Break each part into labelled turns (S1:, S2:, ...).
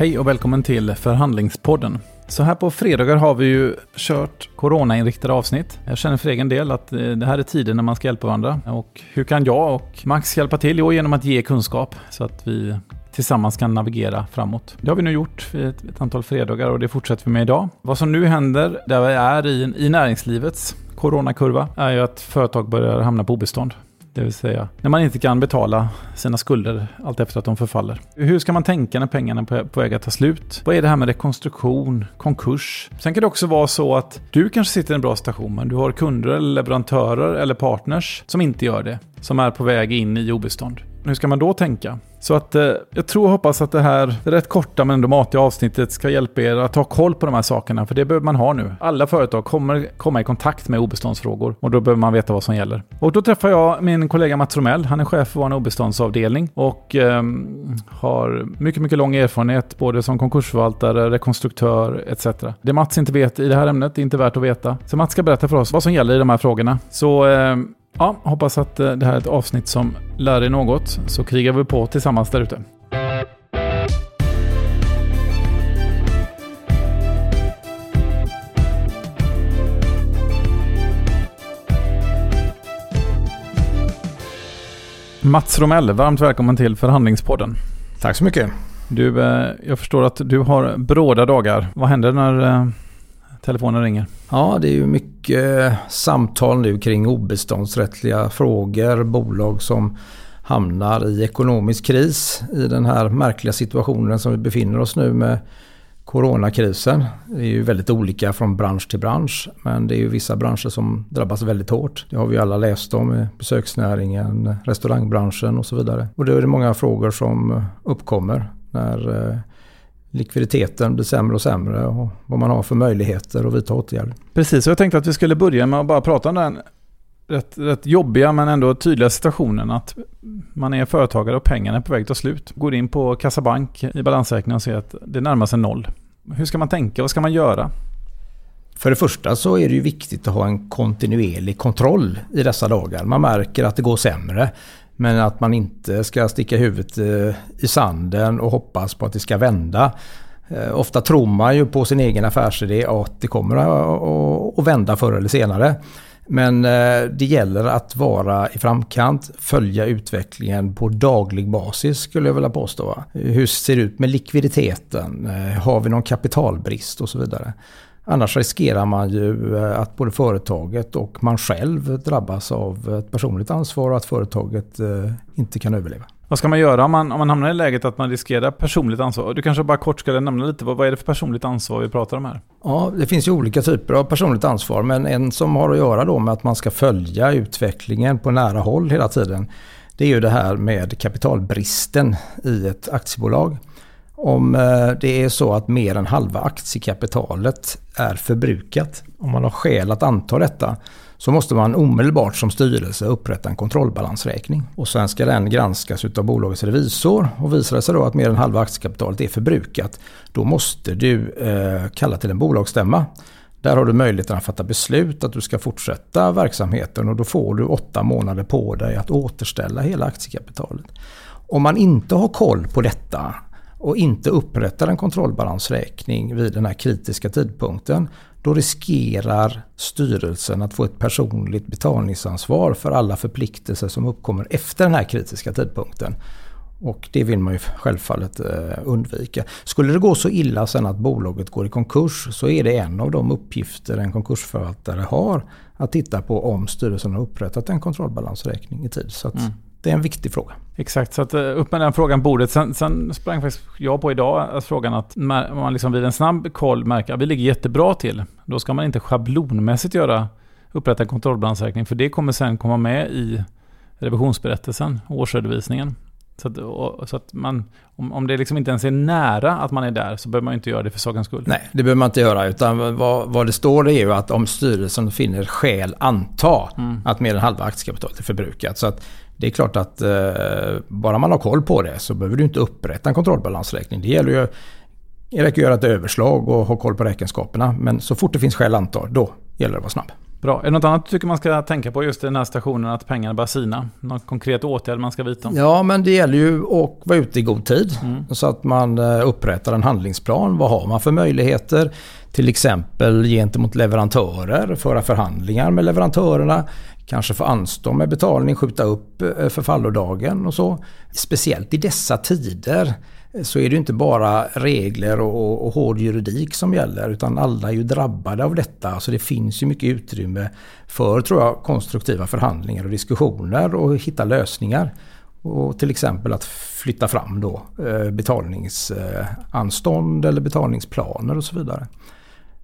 S1: Hej och välkommen till Förhandlingspodden. Så här på fredagar har vi ju kört coronainriktade avsnitt. Jag känner för egen del att eh, det här är tiden när man ska hjälpa varandra. Och hur kan jag och Max hjälpa till? Jo, genom att ge kunskap så att vi tillsammans kan navigera framåt. Det har vi nu gjort ett, ett antal fredagar och det fortsätter vi med idag. Vad som nu händer där vi är i, i näringslivets coronakurva är ju att företag börjar hamna på obestånd. Det vill säga när man inte kan betala sina skulder allt efter att de förfaller. Hur ska man tänka när pengarna är på väg att ta slut? Vad är det här med rekonstruktion, konkurs? Sen kan det också vara så att du kanske sitter i en bra station, men du har kunder, eller leverantörer eller partners som inte gör det. Som är på väg in i obestånd. Hur ska man då tänka? Så att eh, jag tror och hoppas att det här det rätt korta men ändå matiga avsnittet ska hjälpa er att ta koll på de här sakerna. För det behöver man ha nu. Alla företag kommer komma i kontakt med obeståndsfrågor och då behöver man veta vad som gäller. Och då träffar jag min kollega Mats Romell. Han är chef för vår obeståndsavdelning och eh, har mycket, mycket lång erfarenhet både som konkursförvaltare, rekonstruktör etc. Det Mats inte vet i det här ämnet är inte värt att veta. Så Mats ska berätta för oss vad som gäller i de här frågorna. Så eh, Ja, hoppas att eh, det här är ett avsnitt som lär er något, så krigar vi på tillsammans där ute. Mats Romell, varmt välkommen till Förhandlingspodden.
S2: Tack så mycket.
S1: Du, eh, jag förstår att du har bråda dagar. Vad händer när eh, telefonen ringer?
S2: Ja, det är ju mycket eh, samtal nu kring obeståndsrättsliga frågor. Bolag som hamnar i ekonomisk kris i den här märkliga situationen som vi befinner oss nu med coronakrisen. Det är ju väldigt olika från bransch till bransch. Men det är ju vissa branscher som drabbas väldigt hårt. Det har vi alla läst om. Besöksnäringen, restaurangbranschen och så vidare. Och då är det många frågor som uppkommer när eh, likviditeten blir sämre och sämre och vad man har för möjligheter att vidta åtgärder.
S1: Precis, och jag tänkte att vi skulle börja med att bara prata om den rätt, rätt jobbiga men ändå tydliga situationen att man är företagare och pengarna är på väg att ta slut. Går in på kassabank i balansräkningen och ser att det närmar sig noll. Hur ska man tänka? Vad ska man göra?
S2: För det första så är det ju viktigt att ha en kontinuerlig kontroll i dessa dagar. Man märker att det går sämre. Men att man inte ska sticka huvudet eh, i sanden och hoppas på att det ska vända. Eh, ofta tror man ju på sin egen affärsidé att det kommer att vända förr eller senare. Men eh, det gäller att vara i framkant, följa utvecklingen på daglig basis skulle jag vilja påstå. Hur ser det ut med likviditeten? Har vi någon kapitalbrist och så vidare. Annars riskerar man ju eh, att både företaget och man själv drabbas av ett personligt ansvar och att företaget eh, inte kan överleva.
S1: Vad ska man göra om man, om man hamnar i läget att man riskerar personligt ansvar? Du kanske bara kort ska nämna lite, vad, vad är det för personligt ansvar vi pratar om här?
S2: Ja, det finns ju olika typer av personligt ansvar, men en som har att göra då med att man ska följa utvecklingen på nära håll hela tiden. Det är ju det här med kapitalbristen i ett aktiebolag. Om eh, det är så att mer än halva aktiekapitalet är förbrukat, om man har skäl att anta detta, så måste man omedelbart som styrelse upprätta en kontrollbalansräkning. Och sen ska den granskas av bolagets revisor. Och visar det sig då att mer än halva aktiekapitalet är förbrukat, då måste du eh, kalla till en bolagsstämma. Där har du möjligheten att fatta beslut att du ska fortsätta verksamheten och då får du åtta månader på dig att återställa hela aktiekapitalet. Om man inte har koll på detta och inte upprättar en kontrollbalansräkning vid den här kritiska tidpunkten, då riskerar styrelsen att få ett personligt betalningsansvar för alla förpliktelser som uppkommer efter den här kritiska tidpunkten. Och det vill man ju självfallet eh, undvika. Skulle det gå så illa sen att bolaget går i konkurs så är det en av de uppgifter en konkursförvaltare har att titta på om styrelsen har upprättat en kontrollbalansräkning i tid. Så mm. det är en viktig fråga.
S1: Exakt, så att eh, upp med den frågan bordet. Sen, sen sprang faktiskt jag på idag att frågan att om man liksom vid en snabb koll märker att vi ligger jättebra till. Då ska man inte schablonmässigt göra upprätta en kontrollbalansräkning. För det kommer sen komma med i revisionsberättelsen, årsredovisningen. Så att, så att man, om, om det liksom inte ens är nära att man är där så behöver man inte göra det för sakens skull.
S2: Nej, det behöver man inte göra. Utan vad, vad det står är ju att om styrelsen finner skäl anta mm. att mer än halva aktiekapitalet är förbrukat. Så att det är klart att eh, bara man har koll på det så behöver du inte upprätta en kontrollbalansräkning. Det gäller ju det räcker att göra ett överslag och ha koll på räkenskaperna. Men så fort det finns skäl antar, då gäller det att vara snabb.
S1: Bra. Är det något annat du tycker man ska tänka på just i den här stationen att pengarna börjar sina? Någon konkret åtgärd man ska vidta?
S2: Ja, men det gäller ju att vara ute i god tid. Mm. Så att man eh, upprättar en handlingsplan. Vad har man för möjligheter? Till exempel gentemot leverantörer, föra förhandlingar med leverantörerna. Kanske få anstånd med betalning, skjuta upp eh, förfallodagen och så. Speciellt i dessa tider så är det inte bara regler och, och hård juridik som gäller utan alla är ju drabbade av detta. Så det finns ju mycket utrymme för, tror jag, konstruktiva förhandlingar och diskussioner och hitta lösningar. Och till exempel att flytta fram då eh, betalningsanstånd eller betalningsplaner och så vidare.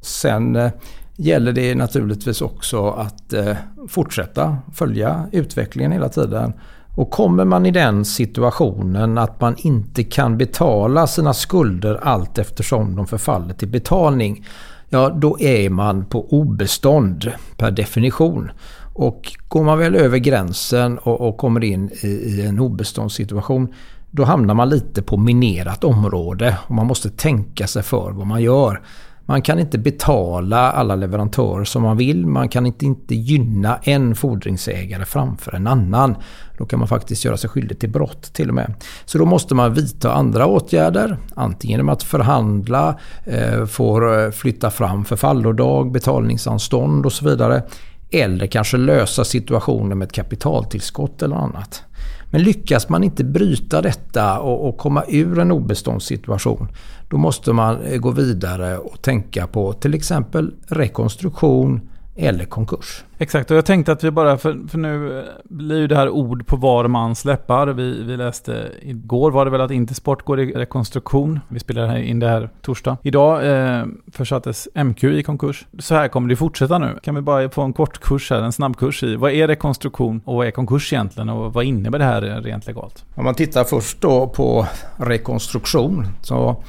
S2: Sen eh, gäller det naturligtvis också att eh, fortsätta följa utvecklingen hela tiden och kommer man i den situationen att man inte kan betala sina skulder allt eftersom de förfaller till betalning. Ja, då är man på obestånd per definition. Och går man väl över gränsen och, och kommer in i, i en obeståndssituation då hamnar man lite på minerat område och man måste tänka sig för vad man gör. Man kan inte betala alla leverantörer som man vill. Man kan inte, inte gynna en fordringsägare framför en annan. Då kan man faktiskt göra sig skyldig till brott till och med. Så då måste man vidta andra åtgärder. Antingen genom att förhandla, eh, får eh, flytta fram förfallodag, betalningsanstånd och så vidare. Eller kanske lösa situationen med ett kapitaltillskott eller annat. Men lyckas man inte bryta detta och, och komma ur en obeståndssituation då måste man eh, gå vidare och tänka på till exempel rekonstruktion eller konkurs.
S1: Exakt, och jag tänkte att vi bara, för, för nu blir ju det här ord på var man släppar. Vi, vi läste igår var det väl att Intersport går i rekonstruktion. Vi spelar in det här torsdag. Idag eh, försattes MQ i konkurs. Så här kommer det fortsätta nu. Kan vi bara få en kort kurs här, en snabb kurs i vad är rekonstruktion och vad är konkurs egentligen och vad innebär det här rent legalt?
S2: Om man tittar först då på rekonstruktion så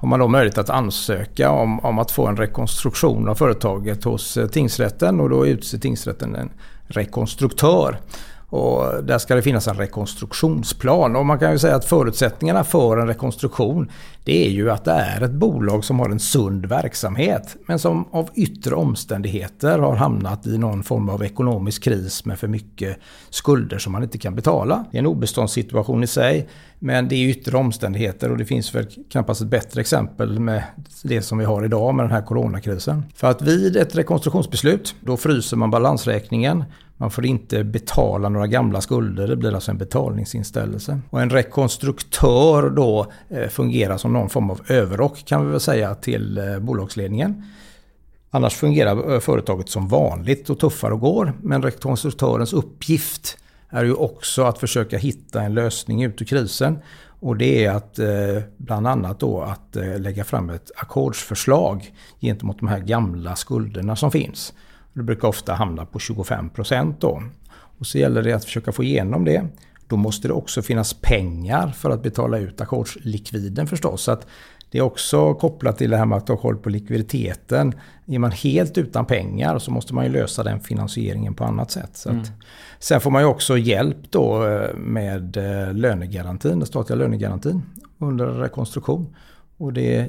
S2: har man då möjlighet att ansöka om, om att få en rekonstruktion av företaget hos eh, tingsrätten och då utser tingsrätten en rekonstruktör. Och där ska det finnas en rekonstruktionsplan. Och man kan ju säga att förutsättningarna för en rekonstruktion det är ju att det är ett bolag som har en sund verksamhet men som av yttre omständigheter har hamnat i någon form av ekonomisk kris med för mycket skulder som man inte kan betala. Det är en obeståndssituation i sig men det är yttre omständigheter och det finns väl knappast ett bättre exempel med det som vi har idag med den här coronakrisen. För att vid ett rekonstruktionsbeslut då fryser man balansräkningen man får inte betala några gamla skulder, det blir alltså en betalningsinställelse. Och en rekonstruktör då eh, fungerar som någon form av överrock kan vi väl säga till eh, bolagsledningen. Annars fungerar eh, företaget som vanligt och tuffar och går. Men rekonstruktörens uppgift är ju också att försöka hitta en lösning ut ur krisen. Och det är att bland annat då att lägga fram ett ackordsförslag gentemot de här gamla skulderna som finns. Det brukar ofta hamna på 25 procent då. Och så gäller det att försöka få igenom det. Då måste det också finnas pengar för att betala ut ackordslikviden förstås. Så att det är också kopplat till det här med att ha koll på likviditeten. Är man helt utan pengar så måste man ju lösa den finansieringen på annat sätt. Så mm. sen får man ju också hjälp då eh, med eh, lönegarantin, den statliga lönegarantin under rekonstruktion. Och det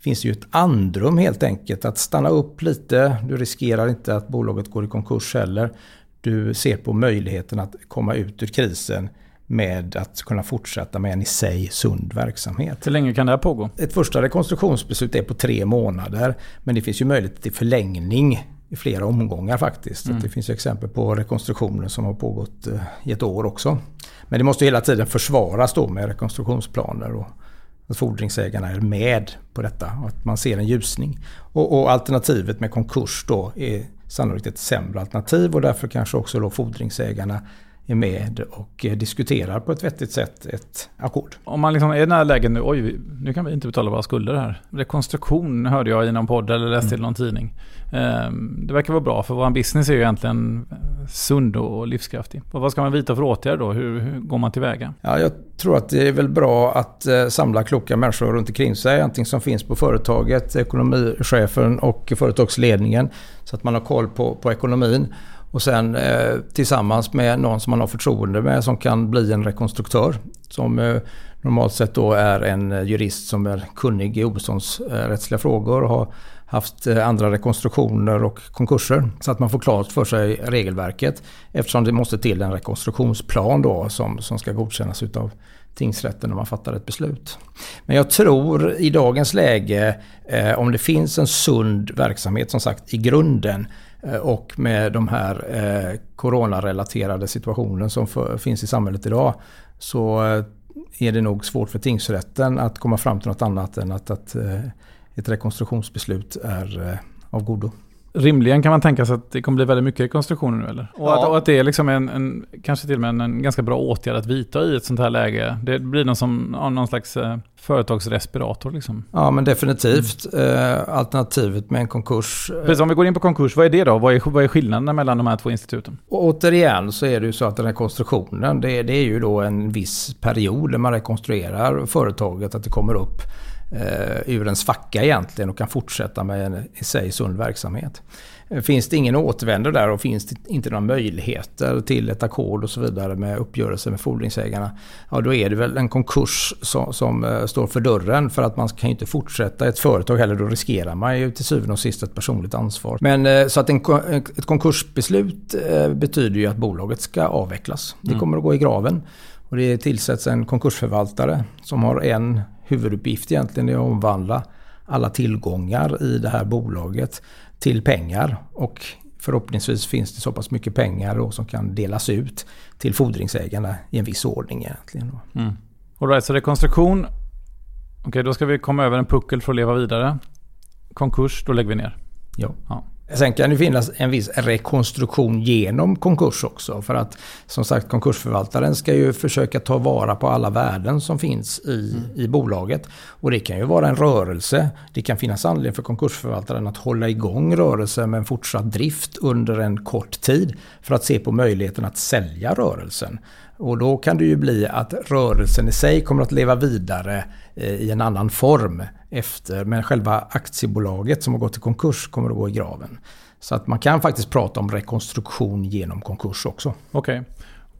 S2: finns ju ett andrum helt enkelt. Att stanna upp lite. Du riskerar inte att bolaget går i konkurs heller. Du ser på möjligheten att komma ut ur krisen med att kunna fortsätta med en i sig sund verksamhet.
S1: Hur länge kan det här pågå?
S2: Ett första rekonstruktionsbeslut är på tre månader. Men det finns ju möjlighet till förlängning i flera omgångar faktiskt. Mm. Det finns exempel på rekonstruktioner som har pågått eh, i ett år också. Men det måste hela tiden försvaras då med rekonstruktionsplaner och att fordringsägarna är med på detta och att man ser en ljusning. Och, och, alternativet med konkurs då är sannolikt ett sämre alternativ och därför kanske också då fordringsägarna är med och eh, diskuterar på ett vettigt sätt ett ackord.
S1: Om man liksom är i den här lägen nu, oj, nu kan vi inte betala våra skulder här. Rekonstruktion hörde jag i någon podd eller läste mm. i någon tidning. Ehm, det verkar vara bra för vår business är ju egentligen sund och livskraftig. Och vad ska man vidta för åtgärder då? Hur, hur, går man tillväga?
S2: Ja, jag tror att det är väl bra att eh, samla kloka människor runt omkring sig. Antingen som finns på företaget, ekonomichefen och företagsledningen. Så att man har koll på, på ekonomin. Och sen eh, tillsammans med någon som man har förtroende med som kan bli en rekonstruktör. Som eh, normalt sett då är en eh, jurist som är kunnig i obeståndsrättsliga frågor och har haft eh, andra rekonstruktioner och konkurser. Så att man får klart för sig regelverket. Eftersom det måste till en rekonstruktionsplan då som, som ska godkännas utav tingsrätten när man fattar ett beslut. Men jag tror i dagens läge eh, om det finns en sund verksamhet som sagt i grunden eh, och med de här eh, coronarelaterade situationen som för, finns i samhället idag så eh, är det nog svårt för tingsrätten att komma fram till något annat än att, att eh, ett rekonstruktionsbeslut är eh, av godo.
S1: Rimligen kan man tänka sig att det kommer bli väldigt mycket rekonstruktioner nu eller? Och,
S2: Ja.
S1: att, och att det är liksom en, en, kanske till och med en, en ganska bra åtgärd att vidta i ett sånt här läge. Det blir någon, som, ja, någon slags eh, företagsrespirator liksom.
S2: Ja men definitivt. Eh, alternativet med en konkurs. eh,
S1: Precis, om vi går in på konkurs, vad är det då? Vad är, vad är skillnaden mellan de här två instituten?
S2: Och återigen så är det ju så att den här konstruktionen det, det är ju då en viss period där man rekonstruerar företaget. Att det kommer upp eh, ur en svacka egentligen och kan fortsätta med en i sig sund verksamhet. Eh, Finns det ingen återvändo där och finns det inte några möjligheter till ett ackord och så vidare med uppgörelse med fordringsägarna. Ja då är det väl en konkurs som, som eh, står för dörren för att man kan ju inte fortsätta ett företag heller. Då riskerar man ju till syvende och sist ett personligt ansvar. Men eh, så att en, ett konkursbeslut betyder ju att bolaget ska avvecklas. Det kommer att gå i graven. Och det tillsätts en konkursförvaltare som har en huvuduppgift egentligen är att omvandla alla tillgångar i det här bolaget till pengar. Och förhoppningsvis finns det så pass mycket pengar då som kan delas ut till fordringsägarna i en viss ordning egentligen.
S1: Mm. All right, så rekonstruktion. Okej, då ska vi komma över en puckel för att leva vidare. Konkurs, då lägger vi ner.
S2: Ja.
S1: Ja.
S2: Sen kan det finnas en viss rekonstruktion genom konkurs också. För att som sagt konkursförvaltaren ska ju försöka ta vara på alla värden som finns i, i bolaget. Och det kan ju vara en rörelse. Det kan finnas anledning för konkursförvaltaren att hålla igång rörelsen med en fortsatt drift under en kort tid. För att se på möjligheten att sälja rörelsen. Och då kan det ju bli att rörelsen i sig kommer att leva vidare eh, i en annan form efter. Men själva aktiebolaget som har gått i konkurs kommer att gå i graven. Så att man kan faktiskt prata om rekonstruktion genom konkurs också.
S1: Okej.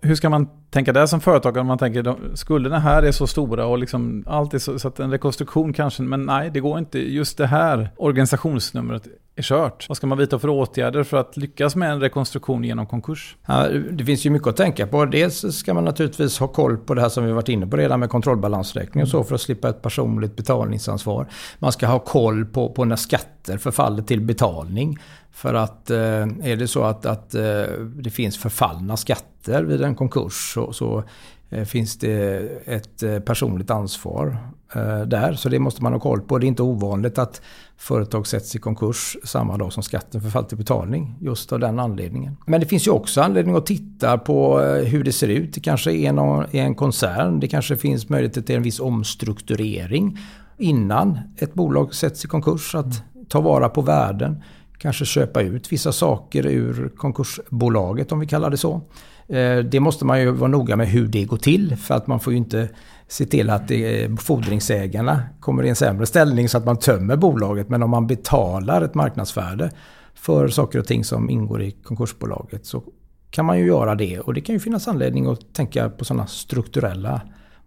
S1: Hur ska man tänka där som företagare om man tänker de, skulderna här är så stora och liksom allt är så, så att en rekonstruktion kanske, men nej det går inte. Just det här organisationsnumret är kört. Vad ska man vidta för åtgärder för att lyckas med en rekonstruktion genom konkurs?
S2: Ja, det finns ju mycket att tänka på. Dels ska man naturligtvis ha koll på det här som vi varit inne på redan med kontrollbalansräkning och så för att slippa ett personligt betalningsansvar. Man ska ha koll på, på när skatter förfaller till betalning. För att eh, är det så att, att eh, det finns förfallna skatter vid en konkurs så, så Eh, finns det ett eh, personligt ansvar eh, där. Så det måste man ha koll på. Det är inte ovanligt att företag sätts i konkurs samma dag som skatten förfaller till betalning. Just av den anledningen. Men det finns ju också anledning att titta på hur det ser ut. Det kanske är någon, en koncern. Det kanske finns möjlighet till en viss omstrukturering innan ett bolag sätts i konkurs. Att ta vara på värden. Kanske köpa ut vissa saker ur konkursbolaget om vi kallar det så. Eh, det måste man ju vara noga med hur det går till för att man får ju inte se till att det fordringsägarna kommer i en sämre ställning så att man tömmer bolaget. Men om man betalar ett marknadsvärde för saker och ting som ingår i konkursbolaget så kan man ju göra det. Och det kan ju finnas anledning att tänka på sådana strukturella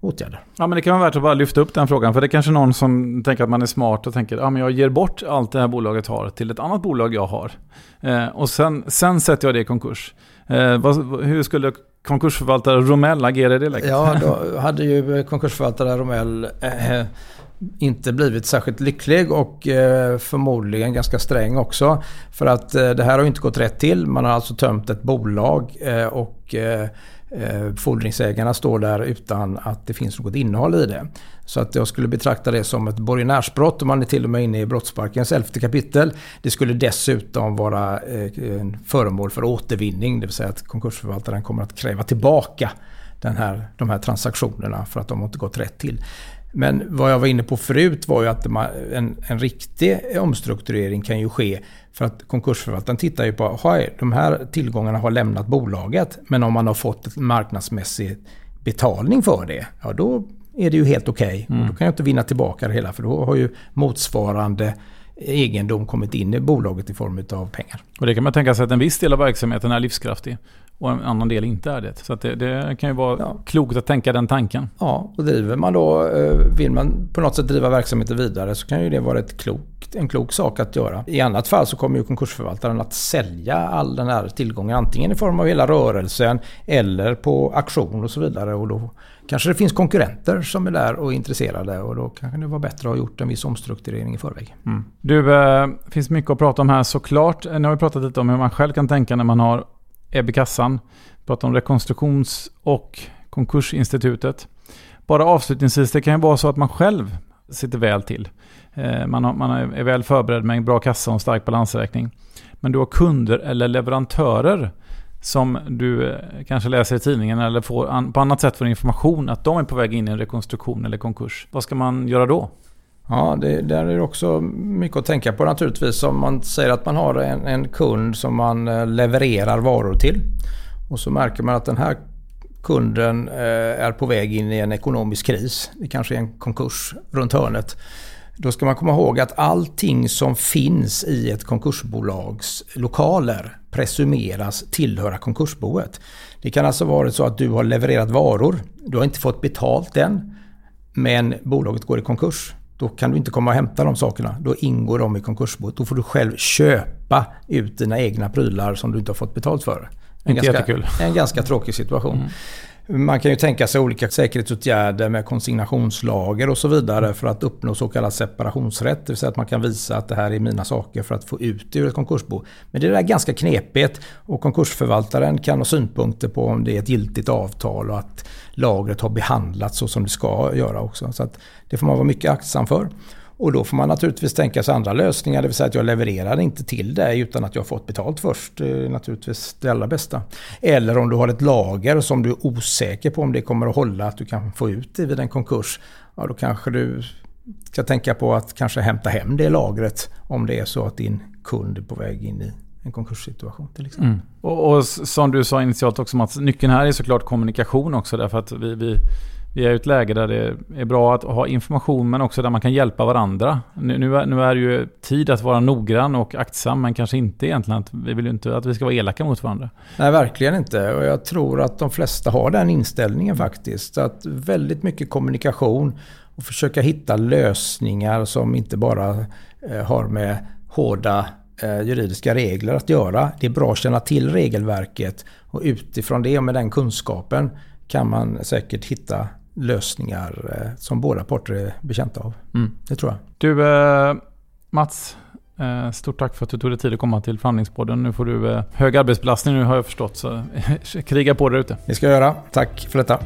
S2: åtgärder.
S1: Ja men det kan vara värt att bara lyfta upp den frågan. För det är kanske någon som tänker att man är smart och tänker att ja, jag ger bort allt det här bolaget har till ett annat bolag jag har. Eh, och sen, sen sätter jag det i konkurs. Eh, vad, hur skulle konkursförvaltare Romell agera i det läget?
S2: Ja, då hade ju konkursförvaltare Romell eh, inte blivit särskilt lycklig och eh, förmodligen ganska sträng också. För att eh, det här har inte gått rätt till. Man har alltså tömt ett bolag eh, och Eh, fordringsägarna står där utan att det finns något innehåll i det. Så att jag skulle betrakta det som ett borgenärsbrott om man är till och med inne i brottsbalkens elfte kapitel. Det skulle dessutom vara eh, en föremål för återvinning, det vill säga att konkursförvaltaren kommer att kräva tillbaka den här, de här transaktionerna för att de inte gått rätt till. Men vad jag var inne på förut var ju att en, en riktig omstrukturering kan ju ske för att konkursförvaltaren tittar ju på de här tillgångarna har lämnat bolaget men om man har fått marknadsmässig betalning för det, ja då är det ju helt okej. Okay.
S1: Mm.
S2: Då kan jag inte vinna tillbaka det hela för då har ju motsvarande egendom kommit in i bolaget i form av pengar.
S1: Och det kan man tänka sig att en viss del av verksamheten är livskraftig och en annan del inte är det. Så det, det, kan ju vara ja. klokt att tänka den tanken.
S2: Ja, och driver man då, eh, vill man på något sätt driva verksamheten vidare så kan ju det vara ett klokt, en klok sak att göra. I annat fall så kommer ju konkursförvaltaren att sälja all den här tillgången antingen i form av hela rörelsen eller på auktion och så vidare. Och då kanske det finns konkurrenter som är där och är intresserade och då kanske det var bättre att ha gjort en viss omstrukturering i förväg.
S1: Mm. Du, det eh, finns mycket att prata om här såklart. Nu har vi pratat lite om hur man själv kan tänka när man har Ebbe kassan. Pratar om rekonstruktions och konkursinstitutet. Bara avslutningsvis, det kan ju vara så att man själv sitter väl till. Eh, man, har, man är väl förberedd med en bra kassa och en stark balansräkning. Men du har kunder eller leverantörer som du eh, kanske läser i tidningen eller får, på annat sätt får information att de är på väg in i en rekonstruktion eller konkurs. Vad ska man göra då?
S2: Ja, det, där är det också mycket att tänka på naturligtvis. Om man säger att man har en, en kund som man eh, levererar varor till och så märker man att den här kunden eh, är på väg in i en ekonomisk kris. Det kanske är en konkurs runt hörnet. Då ska man komma ihåg att allting som finns i ett konkursbolags lokaler presumeras tillhöra konkursboet. Det kan alltså vara så att du har levererat varor, du har inte fått betalt än, men bolaget går i konkurs. Då kan du inte komma och hämta de sakerna. Då ingår de i konkursboet. Då får du själv köpa ut dina egna prylar som du inte har fått betalt för.
S1: En, ganska,
S2: en ganska tråkig situation. Mm. Man kan ju tänka sig olika säkerhetsåtgärder med konsignationslager och så vidare för att uppnå så kallad separationsrätt. Det vill säga att man kan visa att det här är mina saker för att få ut det ur ett konkursbo. Men det är ganska knepigt och konkursförvaltaren kan ha synpunkter på om det är ett giltigt avtal och att lagret har behandlats så som det ska göra också. Så att det får man vara mycket aktsam för. Och då får man naturligtvis tänka sig andra lösningar, det vill säga att jag levererar inte till dig utan att jag har fått betalt först. Det är naturligtvis det allra bästa. Eller om du har ett lager som du är osäker på om det kommer att hålla, att du kan få ut det vid en konkurs. Ja, då kanske du ska tänka på att kanske hämta hem det lagret om det är så att din kund är på väg in i en konkurssituation till exempel. Mm.
S1: Och, och, som du sa initialt också Mats, nyckeln här är såklart kommunikation också därför att vi, vi vi är i ett läge där det är bra att ha information men också där man kan hjälpa varandra. Nu, nu, är, nu är det ju tid att vara noggrann och aktsam men kanske inte egentligen att vi vill inte att vi ska vara elaka mot varandra.
S2: Nej, verkligen inte. Och jag tror att de flesta har den inställningen faktiskt. Att väldigt mycket kommunikation och försöka hitta lösningar som inte bara eh, har med hårda eh, juridiska regler att göra. Det är bra att känna till regelverket och utifrån det och med den kunskapen kan man säkert hitta lösningar eh, som båda parter är bekänta av. Mm. Det tror jag.
S1: Du, eh, Mats. Eh, stort tack för att du tog dig tid att komma till Förhandlingspodden. Nu får du hög arbetsbelastning nu har jag förstått. Så kriga på där ute.
S2: Det ska jag göra. Tack för detta.